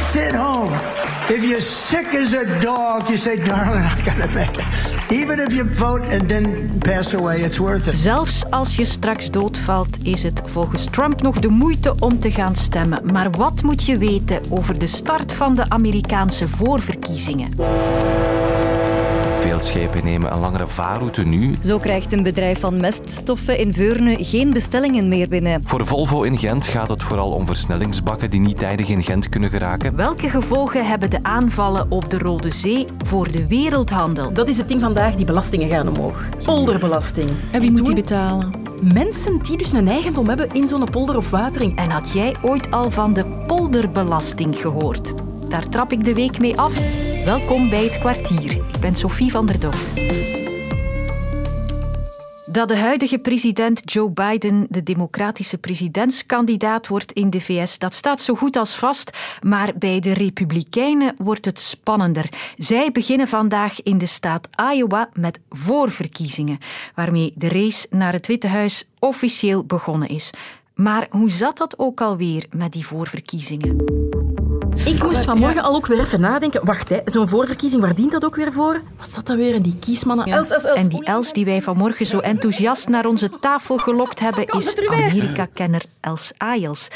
sit home. If you're sick as a dog, you say, darling, I gotta make it. Even if you vote and then pass away, it's worth it. Zelfs als je straks doodvalt, is het volgens Trump nog de moeite om te gaan stemmen. Maar wat moet je weten over de start van de Amerikaanse voorverkiezingen? Veel schepen nemen een langere vaarroute nu. Zo krijgt een bedrijf van meststoffen in Veurne geen bestellingen meer binnen. Voor Volvo in Gent gaat het vooral om versnellingsbakken die niet tijdig in Gent kunnen geraken. Welke gevolgen hebben de aanvallen op de Rode Zee voor de wereldhandel? Dat is het ding vandaag, die belastingen gaan omhoog. Polderbelasting. En wie moet die betalen? Mensen die dus een eigendom hebben in zo'n polder of watering. En had jij ooit al van de polderbelasting gehoord? Daar trap ik de week mee af. Welkom bij het kwartier. Ik ben Sophie van der Docht. Dat de huidige president Joe Biden de democratische presidentskandidaat wordt in de VS, dat staat zo goed als vast. Maar bij de Republikeinen wordt het spannender. Zij beginnen vandaag in de staat Iowa met voorverkiezingen, waarmee de race naar het Witte Huis officieel begonnen is. Maar hoe zat dat ook alweer met die voorverkiezingen? Ik moest vanmorgen al ook weer even nadenken. Wacht, hè, zo'n voorverkiezing, waar dient dat ook weer voor? Wat zat dat weer in die kiesmannen? Els, Els, Els. En die Els die wij vanmorgen zo enthousiast naar onze tafel gelokt hebben, is Amerika-kenner Els Ayels.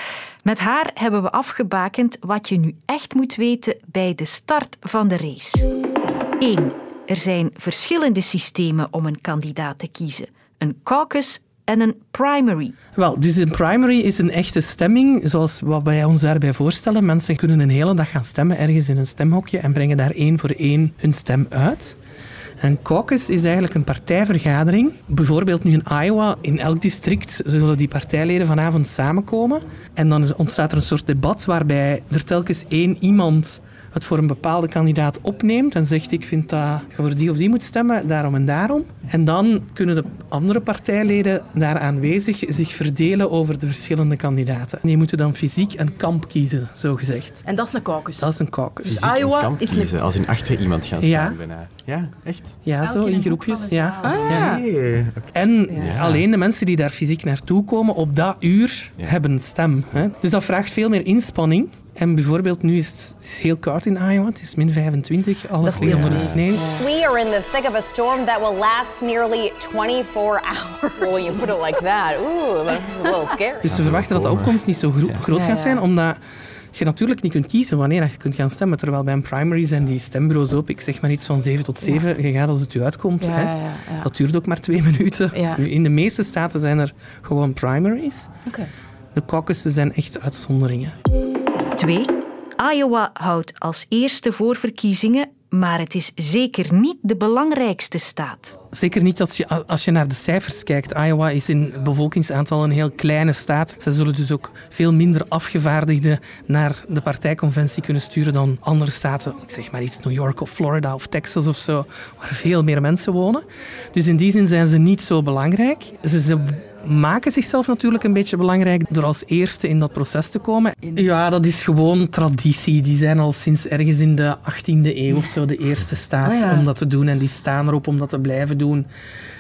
Met haar hebben we afgebakend wat je nu echt moet weten bij de start van de race. 1. Er zijn verschillende systemen om een kandidaat te kiezen. Een caucus en een primary. Wel, dus een primary is een echte stemming, zoals wat wij ons daarbij voorstellen. Mensen kunnen een hele dag gaan stemmen ergens in een stemhokje en brengen daar één voor één hun stem uit. Een caucus is eigenlijk een partijvergadering. Bijvoorbeeld nu in Iowa, in elk district zullen die partijleden vanavond samenkomen. En dan ontstaat er een soort debat waarbij er telkens één iemand het voor een bepaalde kandidaat opneemt en zegt ik vind dat je voor die of die moet stemmen, daarom en daarom. En dan kunnen de andere partijleden daar aanwezig zich verdelen over de verschillende kandidaten. Die moeten dan fysiek een kamp kiezen, zo gezegd. En dat is een caucus. Dat is een caucus. Dus Iowa kamp is een... kiezen, als in achter iemand gaan staan. Ja. bijna. Ja, echt? Ja, zo in groepjes. Ja. ja. Hey. En alleen de mensen die daar fysiek naartoe komen op dat uur hebben een stem. Hè. Dus dat vraagt veel meer inspanning. En bijvoorbeeld nu is het, is heel koud in Iowa. Het is min 25. Alles ligt onder de sneeuw. We are in the thick of a storm that will last nearly 24 hours. Well, you put it like that. Ooh, a little scary. Dus ze verwachten dat de opkomst niet zo gro- groot gaat zijn, omdat je natuurlijk niet kunt kiezen wanneer je kunt gaan stemmen. Terwijl bij een primary zijn die stembureaus open. Ik zeg maar iets van 7 tot 7. Je gaat als het u uitkomt. Ja, hè. ja, ja. Dat duurt ook maar twee minuten. Ja. Nu, in de meeste staten zijn er gewoon primaries. Oké. De caucussen zijn echt uitzonderingen. 2. Iowa houdt als eerste voorverkiezingen, maar het is zeker niet de belangrijkste staat. Zeker niet als je, als je naar de cijfers kijkt. Iowa is in bevolkingsaantal een heel kleine staat. Ze zullen dus ook veel minder afgevaardigden naar de partijconventie kunnen sturen dan andere staten. Ik zeg maar iets, New York of Florida of Texas of zo, waar veel meer mensen wonen. Dus in die zin zijn ze niet zo belangrijk. Ze, ze maken zichzelf natuurlijk een beetje belangrijk door als eerste in dat proces te komen. Ja, dat is gewoon traditie. Die zijn al sinds ergens in de 18e eeuw of zo de eerste staat Ah, ja. om dat te doen. En die staan erop om dat te blijven doen.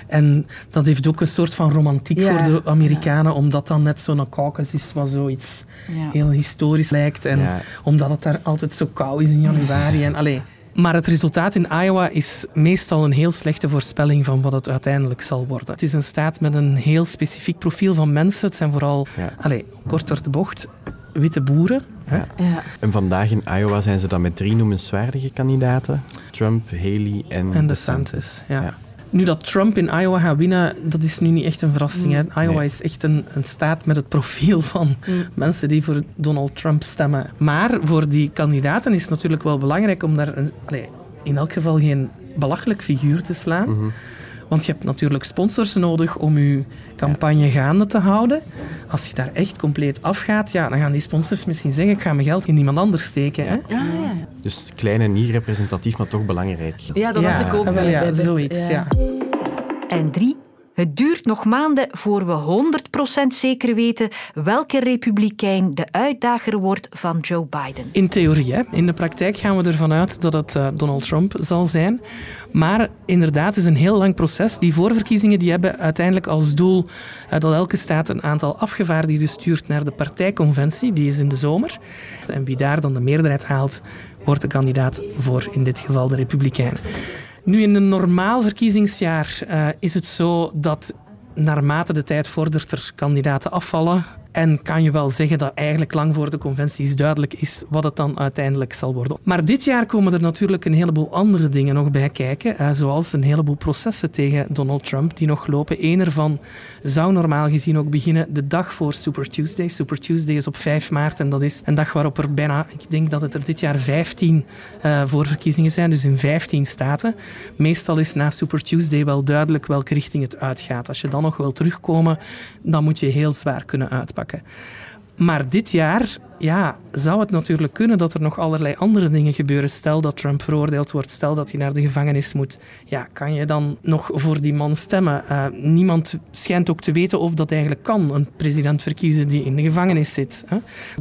En dat heeft ook een soort van romantiek Ja. voor de Amerikanen, omdat dat net zo'n caucus is wat zoiets heel historisch lijkt. En Ja. omdat het daar altijd zo koud is in januari. En, allee. Maar het resultaat in Iowa is meestal een heel slechte voorspelling van wat het uiteindelijk zal worden. Het is een staat met een heel specifiek profiel van mensen. Het zijn vooral, Ja. allee, kort door de bocht, witte boeren. Hè? Ja. En vandaag in Iowa zijn ze dan met drie noemenswaardige kandidaten. Trump, Haley en, En DeSantis, ja. Ja. Nu dat Trump in Iowa gaat winnen, dat is nu niet echt een verrassing. Hè. Iowa Nee. is echt een, een staat met het profiel van mensen die voor Donald Trump stemmen. Maar voor die kandidaten is het natuurlijk wel belangrijk om daar een, allee, in elk geval geen belachelijk figuur te slaan. Want je hebt natuurlijk sponsors nodig om je campagne gaande te houden. Als je daar echt compleet afgaat, ja, dan gaan die sponsors misschien zeggen ik ga mijn geld in iemand anders steken. Hè? Dus klein en niet representatief, maar toch belangrijk. Ja, dat had ik ook ah, wel, bij, ja, zoiets, ja. En 3. Het duurt nog maanden voor we 100% zeker weten welke republikein de uitdager wordt van Joe Biden. In theorie, hè. in de praktijk gaan we ervan uit dat het uh, Donald Trump zal zijn. Maar inderdaad, het is een heel lang proces. Die voorverkiezingen die hebben uiteindelijk als doel uh, dat elke staat een aantal afgevaardigden stuurt naar de partijconventie, die is in de zomer. En wie daar dan de meerderheid haalt, wordt de kandidaat voor in dit geval de Republikeinen. Nu, in een normaal verkiezingsjaar uh, is het zo dat naarmate de tijd vordert er kandidaten afvallen. En kan je wel zeggen dat eigenlijk lang voor de conventies duidelijk is wat het dan uiteindelijk zal worden. Maar dit jaar komen er natuurlijk een heleboel andere dingen nog bij kijken. Uh, zoals een heleboel processen tegen Donald Trump die nog lopen. Eén ervan zou normaal gezien ook beginnen de dag voor Super Tuesday. Super Tuesday is op 5 maart en dat is een dag waarop er bijna, ik denk dat het er dit jaar 15 uh, voorverkiezingen zijn, dus in 15 staten. Meestal is na Super Tuesday wel duidelijk welke richting het uitgaat. Als je dan nog wil terugkomen, dan moet je heel zwaar kunnen uitpakken. Maar dit jaar ja, zou het natuurlijk kunnen dat er nog allerlei andere dingen gebeuren. Stel dat Trump veroordeeld wordt, stel dat hij naar de gevangenis moet. Ja, kan je dan nog voor die man stemmen? Uh, niemand schijnt ook te weten of dat eigenlijk kan, een president verkiezen die in de gevangenis zit. Hè?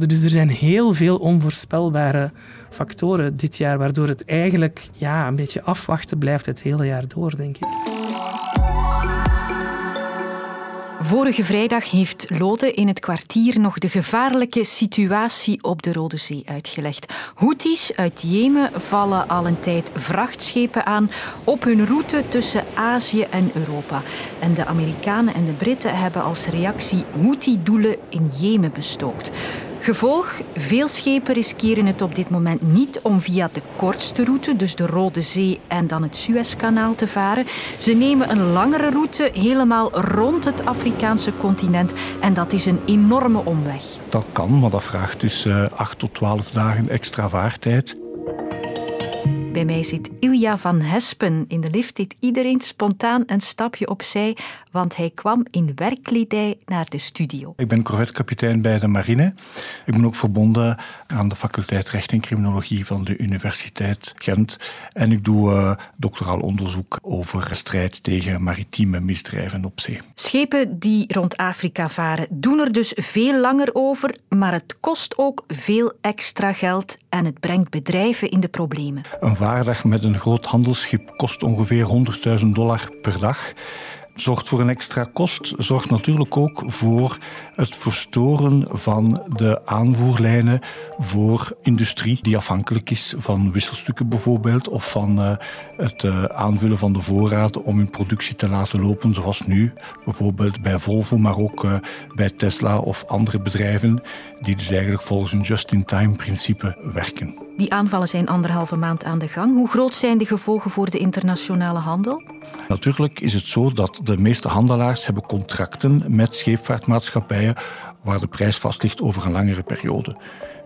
Dus er zijn heel veel onvoorspelbare factoren dit jaar, waardoor het eigenlijk ja, een beetje afwachten blijft het hele jaar door, denk ik. Vorige vrijdag heeft Lode in het kwartier nog de gevaarlijke situatie op de Rode Zee uitgelegd. Houthis uit Jemen vallen al een tijd vrachtschepen aan op hun route tussen Azië en Europa. En de Amerikanen en de Britten hebben als reactie Houthi-doelen in Jemen bestookt. Gevolg, veel schepen riskeren het op dit moment niet om via de kortste route, dus de Rode Zee en dan het Suezkanaal te varen. Ze nemen een langere route helemaal rond het Afrikaanse continent en dat is een enorme omweg. Dat kan, maar dat vraagt dus uh, 8 tot 12 dagen extra vaartijd. Bij mij zit Ilja van Hespen. In de lift deed iedereen spontaan een stapje opzij, want hij kwam in werkkledij naar de studio. Ik ben corvetkapitein bij de marine. Ik ben ook verbonden aan de faculteit Recht en Criminologie van de Universiteit Gent. En ik doe uh, doctoraal onderzoek over strijd tegen maritieme misdrijven op zee. Schepen die rond Afrika varen doen er dus veel langer over, maar het kost ook veel extra geld en het brengt bedrijven in de problemen. Een vaardag met een groot handelsschip kost ongeveer 100.000 dollar per dag zorgt voor een extra kost, zorgt natuurlijk ook voor het verstoren van de aanvoerlijnen voor industrie die afhankelijk is van wisselstukken bijvoorbeeld of van uh, het uh, aanvullen van de voorraden om hun productie te laten lopen zoals nu bijvoorbeeld bij Volvo maar ook uh, bij Tesla of andere bedrijven die dus eigenlijk volgens een just-in-time principe werken. Die aanvallen zijn anderhalve maand aan de gang. Hoe groot zijn de gevolgen voor de internationale handel? Natuurlijk is het zo dat de meeste handelaars hebben contracten met scheepvaartmaatschappijen waar de prijs vast ligt over een langere periode.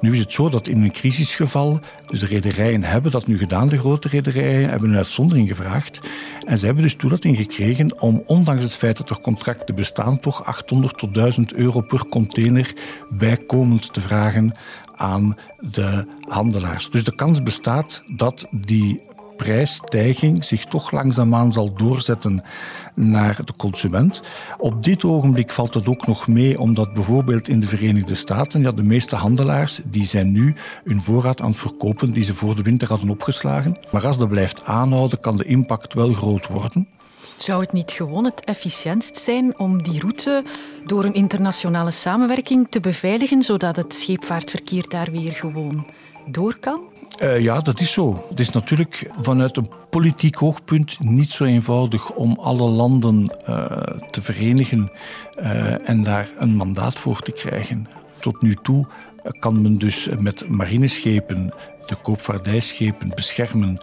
Nu is het zo dat in een crisisgeval, dus de rederijen hebben dat nu gedaan, de grote rederijen hebben een uitzondering gevraagd. En ze hebben dus toelating gekregen om, ondanks het feit dat er contracten bestaan, toch 800 tot 1000 euro per container bijkomend te vragen aan de handelaars. Dus de kans bestaat dat die prijsstijging zich toch langzaamaan zal doorzetten naar de consument. Op dit ogenblik valt het ook nog mee, omdat bijvoorbeeld in de Verenigde Staten, ja, de meeste handelaars die zijn nu hun voorraad aan het verkopen die ze voor de winter hadden opgeslagen. Maar als dat blijft aanhouden, kan de impact wel groot worden. Zou het niet gewoon het efficiëntst zijn om die route door een internationale samenwerking te beveiligen, zodat het scheepvaartverkeer daar weer gewoon door kan? Uh, ja, dat is zo. Het is natuurlijk vanuit een politiek hoogpunt niet zo eenvoudig om alle landen uh, te verenigen uh, en daar een mandaat voor te krijgen. Tot nu toe kan men dus met marineschepen de koopvaardijschepen beschermen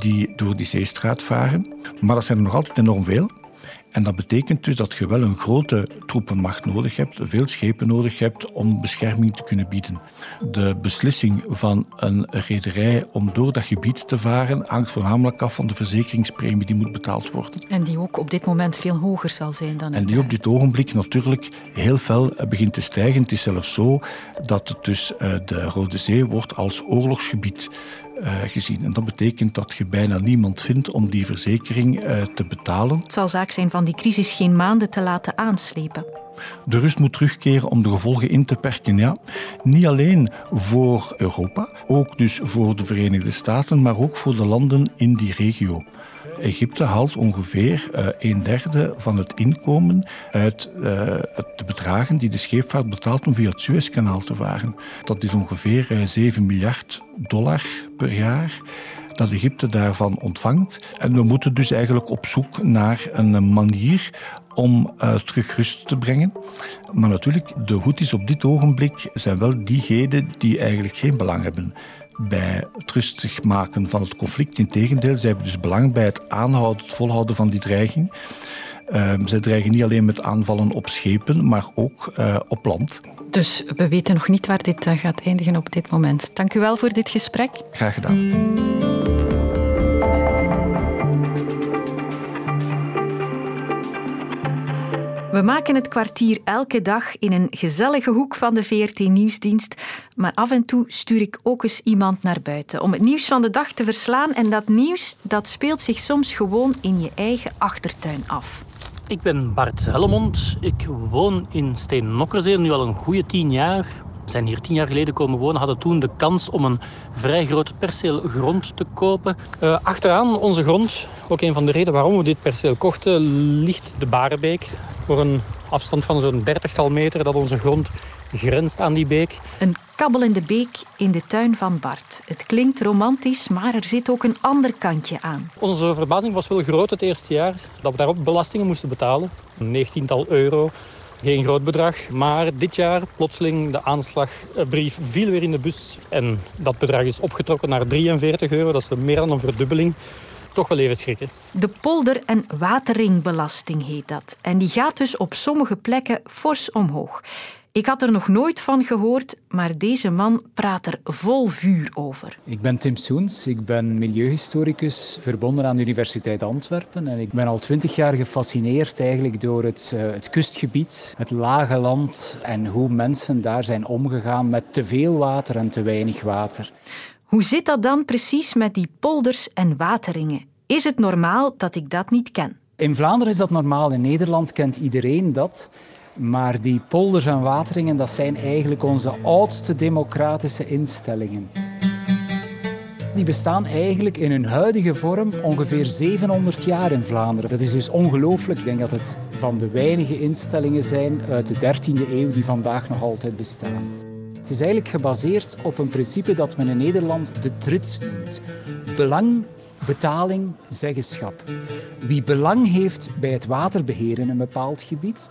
die door die zeestraat varen. Maar dat zijn er nog altijd enorm veel. En dat betekent dus dat je wel een grote troepenmacht nodig hebt, veel schepen nodig hebt om bescherming te kunnen bieden. De beslissing van een rederij om door dat gebied te varen hangt voornamelijk af van de verzekeringspremie die moet betaald worden. En die ook op dit moment veel hoger zal zijn dan. En die op dit ogenblik natuurlijk heel fel begint te stijgen. Het is zelfs zo dat het dus de Rode Zee wordt als oorlogsgebied uh, gezien. En dat betekent dat je bijna niemand vindt om die verzekering uh, te betalen. Het zal zaak zijn van die crisis geen maanden te laten aanslepen. De rust moet terugkeren om de gevolgen in te perken. Ja. Niet alleen voor Europa, ook dus voor de Verenigde Staten, maar ook voor de landen in die regio. Egypte haalt ongeveer uh, een derde van het inkomen uit uh, de bedragen die de scheepvaart betaalt om via het Suezkanaal te varen. Dat is ongeveer uh, 7 miljard dollar per jaar dat Egypte daarvan ontvangt. En we moeten dus eigenlijk op zoek naar een manier om uh, terug rust te brengen. Maar natuurlijk, de Houthis op dit ogenblik zijn wel diegenen die eigenlijk geen belang hebben bij het rustig maken van het conflict. Integendeel, zij hebben dus belang bij het aanhouden, het volhouden van die dreiging. Uh, zij dreigen niet alleen met aanvallen op schepen, maar ook uh, op land. Dus we weten nog niet waar dit uh, gaat eindigen op dit moment. Dank u wel voor dit gesprek. Graag gedaan. We maken het kwartier elke dag in een gezellige hoek van de VRT-nieuwsdienst. Maar af en toe stuur ik ook eens iemand naar buiten om het nieuws van de dag te verslaan. En dat nieuws dat speelt zich soms gewoon in je eigen achtertuin af. Ik ben Bart Hellemond. Ik woon in Steen-Nokkerzeel nu al een goede tien jaar. We zijn hier tien jaar geleden komen wonen, hadden toen de kans om een vrij groot perceel grond te kopen. Uh, achteraan onze grond, ook een van de redenen waarom we dit perceel kochten, ligt de Barenbeek. Voor een afstand van zo'n dertigtal meter dat onze grond grenst aan die beek. Een kabbelende beek in de tuin van Bart. Het klinkt romantisch, maar er zit ook een ander kantje aan. Onze verbazing was wel groot het eerste jaar dat we daarop belastingen moesten betalen. Een negentiental euro. Geen groot bedrag, maar dit jaar plotseling de aanslagbrief viel weer in de bus. En dat bedrag is opgetrokken naar 43 euro. Dat is meer dan een verdubbeling toch wel even schrikken. De polder- en wateringbelasting heet dat. En die gaat dus op sommige plekken fors omhoog. Ik had er nog nooit van gehoord, maar deze man praat er vol vuur over. Ik ben Tim Soens, ik ben milieuhistoricus verbonden aan de Universiteit Antwerpen. En ik ben al twintig jaar gefascineerd eigenlijk door het, uh, het kustgebied, het lage land en hoe mensen daar zijn omgegaan met te veel water en te weinig water. Hoe zit dat dan precies met die polders en wateringen? Is het normaal dat ik dat niet ken? In Vlaanderen is dat normaal, in Nederland kent iedereen dat. Maar die polders en wateringen, dat zijn eigenlijk onze oudste democratische instellingen. Die bestaan eigenlijk in hun huidige vorm ongeveer 700 jaar in Vlaanderen. Dat is dus ongelooflijk. Ik denk dat het van de weinige instellingen zijn uit de 13e eeuw die vandaag nog altijd bestaan. Het is eigenlijk gebaseerd op een principe dat men in Nederland de trits noemt. Belang, betaling, zeggenschap. Wie belang heeft bij het waterbeheer in een bepaald gebied,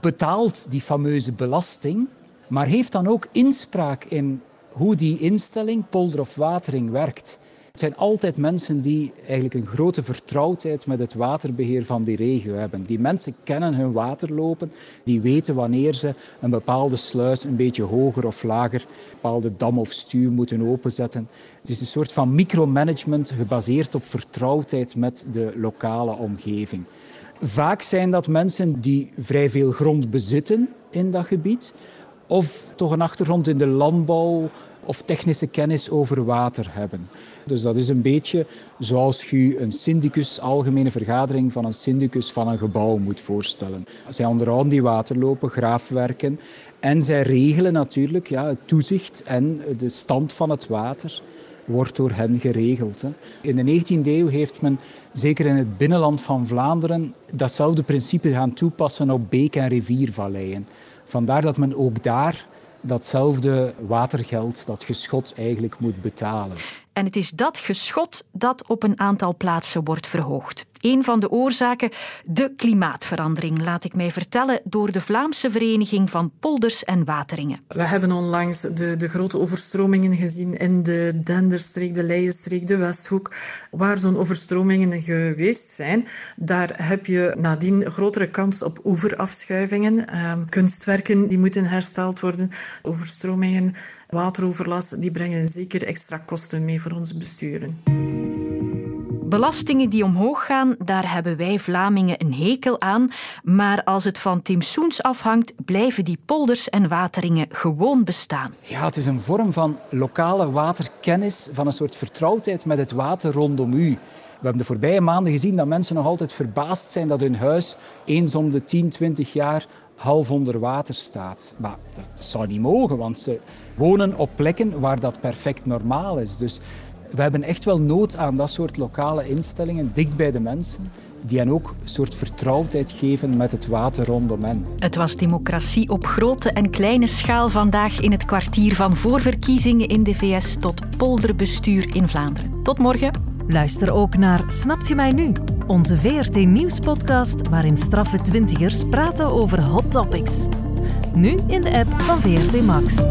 betaalt die fameuze belasting, maar heeft dan ook inspraak in hoe die instelling, polder of watering, werkt. Het zijn altijd mensen die eigenlijk een grote vertrouwdheid met het waterbeheer van die regio hebben. Die mensen kennen hun waterlopen, die weten wanneer ze een bepaalde sluis een beetje hoger of lager, een bepaalde dam of stuw moeten openzetten. Het is een soort van micromanagement gebaseerd op vertrouwdheid met de lokale omgeving. Vaak zijn dat mensen die vrij veel grond bezitten in dat gebied, of toch een achtergrond in de landbouw of technische kennis over water hebben. Dus dat is een beetje zoals je een syndicus, algemene vergadering van een syndicus van een gebouw moet voorstellen. Zij onderhouden die waterlopen, graafwerken en zij regelen natuurlijk ja, het toezicht en de stand van het water wordt door hen geregeld. In de 19e eeuw heeft men, zeker in het binnenland van Vlaanderen, datzelfde principe gaan toepassen op beek- en riviervalleien. Vandaar dat men ook daar datzelfde watergeld, dat geschot, eigenlijk moet betalen. En het is dat geschot dat op een aantal plaatsen wordt verhoogd. Een van de oorzaken, de klimaatverandering, laat ik mij vertellen door de Vlaamse Vereniging van Polders en Wateringen. We hebben onlangs de, de grote overstromingen gezien in de Denderstreek, de Leijenstreek, de Westhoek, waar zo'n overstromingen geweest zijn. Daar heb je nadien grotere kans op oeverafschuivingen, eh, kunstwerken die moeten hersteld worden, overstromingen, wateroverlast, die brengen zeker extra kosten mee voor onze besturen. Belastingen die omhoog gaan, daar hebben wij Vlamingen een hekel aan. Maar als het van Tim Soens afhangt, blijven die polders en wateringen gewoon bestaan. Ja, het is een vorm van lokale waterkennis, van een soort vertrouwdheid met het water rondom u. We hebben de voorbije maanden gezien dat mensen nog altijd verbaasd zijn dat hun huis eens om de 10, 20 jaar half onder water staat. Maar dat zou niet mogen, want ze wonen op plekken waar dat perfect normaal is. Dus we hebben echt wel nood aan dat soort lokale instellingen, dicht bij de mensen, die hen ook een soort vertrouwdheid geven met het water rondom hen. Het was democratie op grote en kleine schaal vandaag in het kwartier van voorverkiezingen in de VS tot polderbestuur in Vlaanderen. Tot morgen. Luister ook naar Snapt je mij nu? Onze VRT Nieuwspodcast waarin straffe twintigers praten over hot topics. Nu in de app van VRT Max.